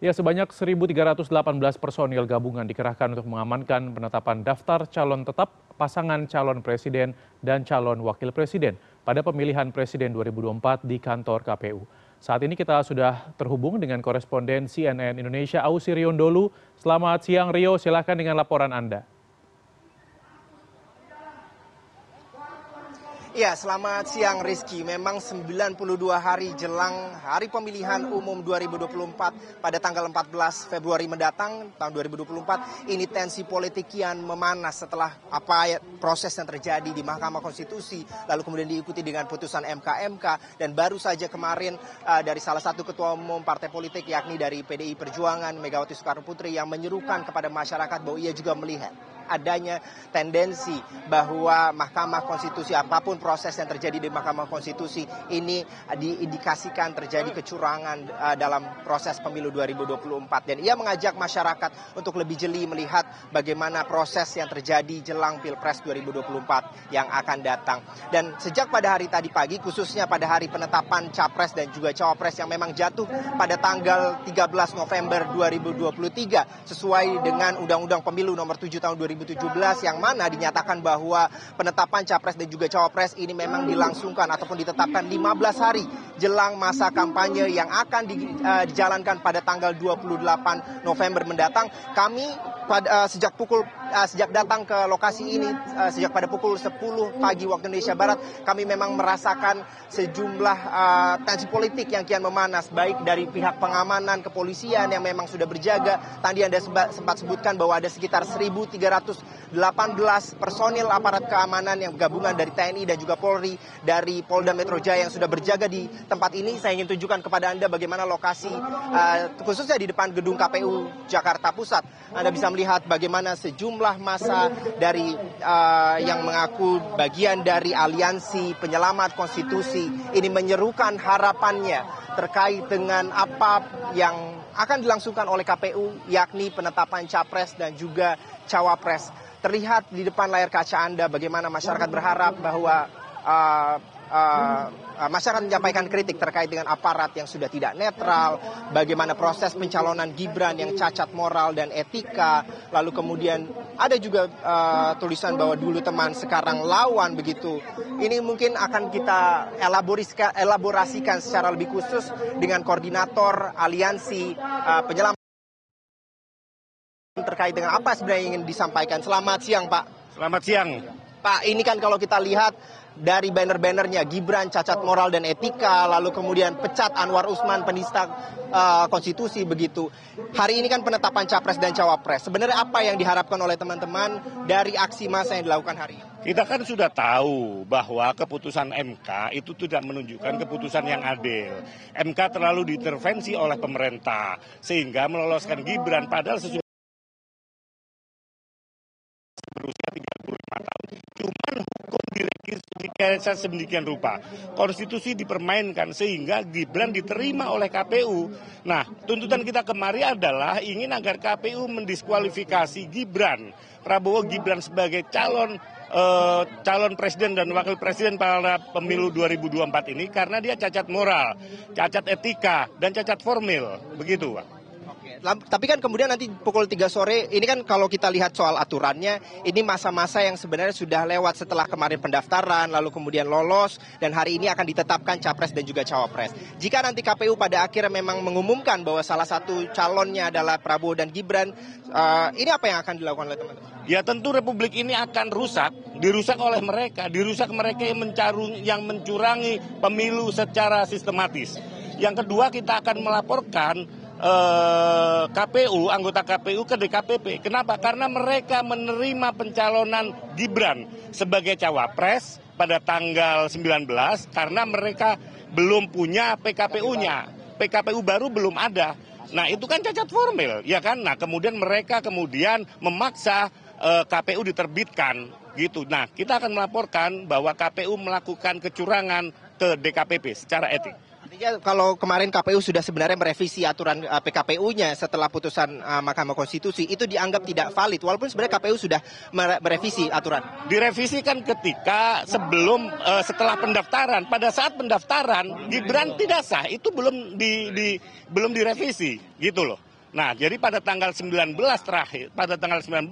Ya, sebanyak 1.318 personil gabungan dikerahkan untuk mengamankan penetapan daftar calon tetap pasangan calon presiden dan calon wakil presiden pada pemilihan presiden 2024 di kantor KPU. Saat ini kita sudah terhubung dengan koresponden CNN Indonesia Ausi Riondolu. Selamat siang Rio, silakan dengan laporan Anda. Ya, selamat siang Rizky. Memang 92 hari jelang hari pemilihan umum 2024 pada tanggal 14 Februari mendatang tahun 2024 ini tensi politik kian memanas setelah apa ya, proses yang terjadi di Mahkamah Konstitusi lalu kemudian diikuti dengan putusan MK-MK dan baru saja kemarin uh, dari salah satu ketua umum partai politik yakni dari PDI Perjuangan Megawati Soekarno Putri yang menyerukan kepada masyarakat bahwa ia juga melihat adanya tendensi bahwa Mahkamah Konstitusi apa pun proses yang terjadi di Mahkamah Konstitusi ini diindikasikan terjadi kecurangan uh, dalam proses pemilu 2024 dan ia mengajak masyarakat untuk lebih jeli melihat bagaimana proses yang terjadi jelang Pilpres 2024 yang akan datang. Dan sejak pada hari tadi pagi khususnya pada hari penetapan capres dan juga cawapres yang memang jatuh pada tanggal 13 November 2023 sesuai dengan Undang-Undang Pemilu nomor 7 tahun 2000 2017 yang mana dinyatakan bahwa penetapan capres dan juga cawapres ini memang dilangsungkan ataupun ditetapkan 15 hari jelang masa kampanye yang akan eh, dijalankan pada tanggal 28 November mendatang. Kami sejak pukul uh, sejak datang ke lokasi ini uh, sejak pada pukul 10 pagi waktu Indonesia Barat kami memang merasakan sejumlah tensi politik yang kian memanas baik dari pihak pengamanan kepolisian yang memang sudah berjaga. Tadi Anda sempat sebutkan bahwa ada sekitar 1318 personil aparat keamanan yang gabungan dari TNI dan juga Polri dari Polda Metro Jaya yang sudah berjaga di tempat ini. Saya ingin tunjukkan kepada Anda bagaimana lokasi khususnya di depan gedung KPU Jakarta Pusat. Anda bisa melihat melihat bagaimana sejumlah masa dari uh, yang mengaku bagian dari aliansi penyelamat konstitusi ini menyerukan harapannya terkait dengan apa yang akan dilangsungkan oleh KPU yakni penetapan capres dan juga cawapres. Terlihat di depan layar kaca Anda bagaimana masyarakat berharap bahwa uh, masyarakat menyampaikan kritik terkait dengan aparat yang sudah tidak netral, bagaimana proses pencalonan Gibran yang cacat moral dan etika, lalu kemudian ada juga uh, tulisan bahwa dulu teman sekarang lawan begitu. Ini mungkin akan kita elaborasikan secara lebih khusus dengan koordinator aliansi uh, penyelamat terkait dengan apa sebenarnya yang ingin disampaikan. Selamat siang Pak. Selamat siang. Pak, ini kan kalau kita lihat dari banner-bannernya Gibran cacat moral dan etika, lalu kemudian pecat Anwar Usman penista uh, konstitusi begitu. Hari ini kan penetapan capres dan cawapres. Sebenarnya apa yang diharapkan oleh teman-teman dari aksi massa yang dilakukan hari ini? Kita kan sudah tahu bahwa keputusan MK itu tidak menunjukkan keputusan yang adil. MK terlalu diintervensi oleh pemerintah sehingga meloloskan Gibran padahal sesuai berusia 35 tahun. Cuman direkayasa sedemikian rupa. Konstitusi dipermainkan sehingga Gibran diterima oleh KPU. Nah, tuntutan kita kemarin adalah ingin agar KPU mendiskualifikasi Gibran. Prabowo Gibran sebagai calon uh, calon presiden dan wakil presiden pada pemilu 2024 ini karena dia cacat moral, cacat etika, dan cacat formil. Begitu, Pak. Tapi kan kemudian nanti pukul 3 sore, ini kan kalau kita lihat soal aturannya, ini masa-masa yang sebenarnya sudah lewat setelah kemarin pendaftaran, lalu kemudian lolos, dan hari ini akan ditetapkan capres dan juga cawapres. Jika nanti KPU pada akhirnya memang mengumumkan bahwa salah satu calonnya adalah Prabowo dan Gibran, uh, ini apa yang akan dilakukan oleh teman-teman? Ya tentu Republik ini akan rusak, dirusak oleh mereka, dirusak mereka yang, mencarung, yang mencurangi pemilu secara sistematis. Yang kedua kita akan melaporkan eh, KPU, anggota KPU ke DKPP. Kenapa? Karena mereka menerima pencalonan Gibran sebagai cawapres pada tanggal 19 karena mereka belum punya PKPU-nya. PKPU baru belum ada. Nah, itu kan cacat formil, ya kan? Nah, kemudian mereka kemudian memaksa eh, KPU diterbitkan gitu. Nah, kita akan melaporkan bahwa KPU melakukan kecurangan ke DKPP secara etik. Artinya kalau kemarin KPU sudah sebenarnya merevisi aturan uh, PKPU-nya setelah putusan uh, Mahkamah Konstitusi itu dianggap tidak valid walaupun sebenarnya KPU sudah merevisi aturan. Direvisi kan ketika sebelum uh, setelah pendaftaran. Pada saat pendaftaran Gibran tidak sah itu belum di, di belum direvisi gitu loh. Nah, jadi pada tanggal 19 terakhir, pada tanggal 19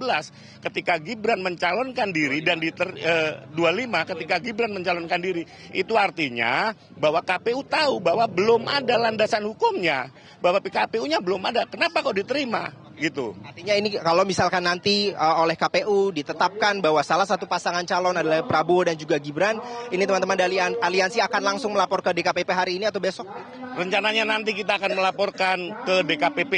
ketika Gibran mencalonkan diri dan di ter, eh, 25 ketika Gibran mencalonkan diri, itu artinya bahwa KPU tahu bahwa belum ada landasan hukumnya, bahwa PKPU-nya belum ada. Kenapa kok diterima? Gitu. Artinya ini kalau misalkan nanti uh, oleh KPU ditetapkan bahwa salah satu pasangan calon adalah Prabowo dan juga Gibran, ini teman-teman dari aliansi akan langsung melapor ke DKPP hari ini atau besok? Rencananya nanti kita akan melaporkan ke DKPP.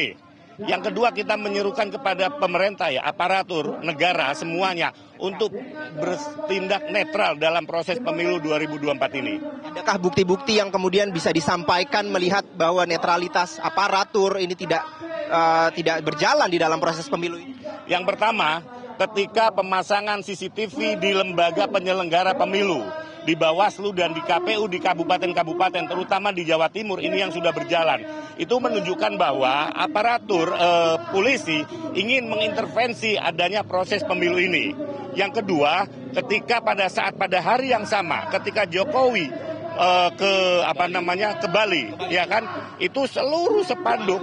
Yang kedua kita menyerukan kepada pemerintah ya, aparatur negara semuanya untuk bertindak netral dalam proses pemilu 2024 ini. Adakah bukti-bukti yang kemudian bisa disampaikan melihat bahwa netralitas aparatur ini tidak uh, tidak berjalan di dalam proses pemilu ini? Yang pertama, ketika pemasangan CCTV di lembaga penyelenggara pemilu di Bawaslu dan di KPU di kabupaten-kabupaten terutama di Jawa Timur ini yang sudah berjalan itu menunjukkan bahwa aparatur eh, polisi ingin mengintervensi adanya proses pemilu ini. Yang kedua, ketika pada saat pada hari yang sama ketika Jokowi eh, ke apa namanya ke Bali ya kan itu seluruh sepanduk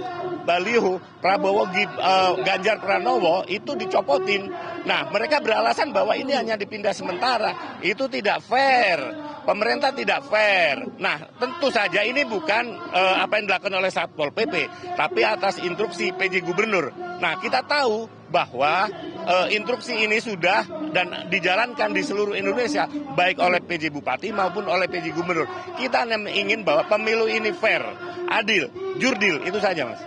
baliho Prabowo uh, Ganjar Pranowo itu dicopotin. Nah, mereka beralasan bahwa ini hanya dipindah sementara. Itu tidak fair. Pemerintah tidak fair. Nah, tentu saja ini bukan uh, apa yang dilakukan oleh Satpol PP, tapi atas instruksi PJ Gubernur. Nah, kita tahu bahwa uh, instruksi ini sudah dan dijalankan di seluruh Indonesia, baik oleh PJ Bupati maupun oleh PJ Gubernur. Kita ingin bahwa pemilu ini fair, adil, jurdil, itu saja, Mas.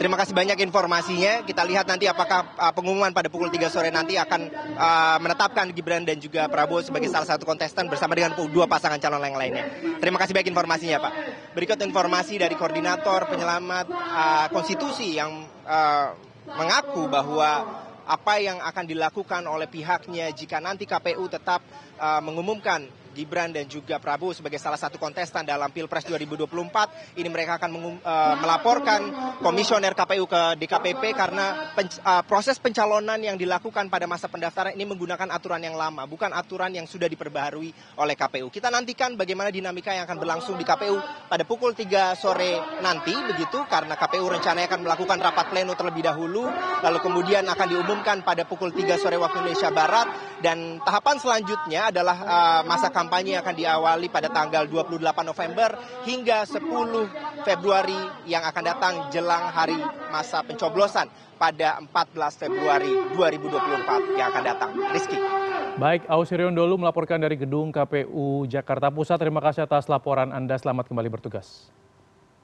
Terima kasih banyak informasinya. Kita lihat nanti apakah uh, pengumuman pada pukul 3 sore nanti akan uh, menetapkan Gibran dan juga Prabowo sebagai salah satu kontestan bersama dengan dua pasangan calon yang lainnya. Terima kasih banyak informasinya, Pak. Berikut informasi dari koordinator penyelamat uh, konstitusi yang mengaku bahwa apa yang akan dilakukan oleh pihaknya jika nanti KPU tetap uh, mengumumkan Gibran dan juga Prabowo sebagai salah satu kontestan dalam Pilpres 2024. Ini mereka akan uh, melaporkan komisioner KPU ke DKPP karena pen, uh, proses pencalonan yang dilakukan pada masa pendaftaran ini menggunakan aturan yang lama, bukan aturan yang sudah diperbaharui oleh KPU. Kita nantikan bagaimana dinamika yang akan berlangsung di KPU pada pukul 3 sore nanti begitu karena KPU rencananya akan melakukan rapat pleno terlebih dahulu lalu kemudian akan diumumkan pada pukul 3 sore waktu Indonesia Barat dan tahapan selanjutnya adalah uh, masa kampanye akan diawali pada tanggal 28 November hingga 10 Februari yang akan datang jelang hari masa pencoblosan pada 14 Februari 2024 yang akan datang. Rizky. Baik, Ausirion Dolu melaporkan dari gedung KPU Jakarta Pusat. Terima kasih atas laporan Anda. Selamat kembali bertugas.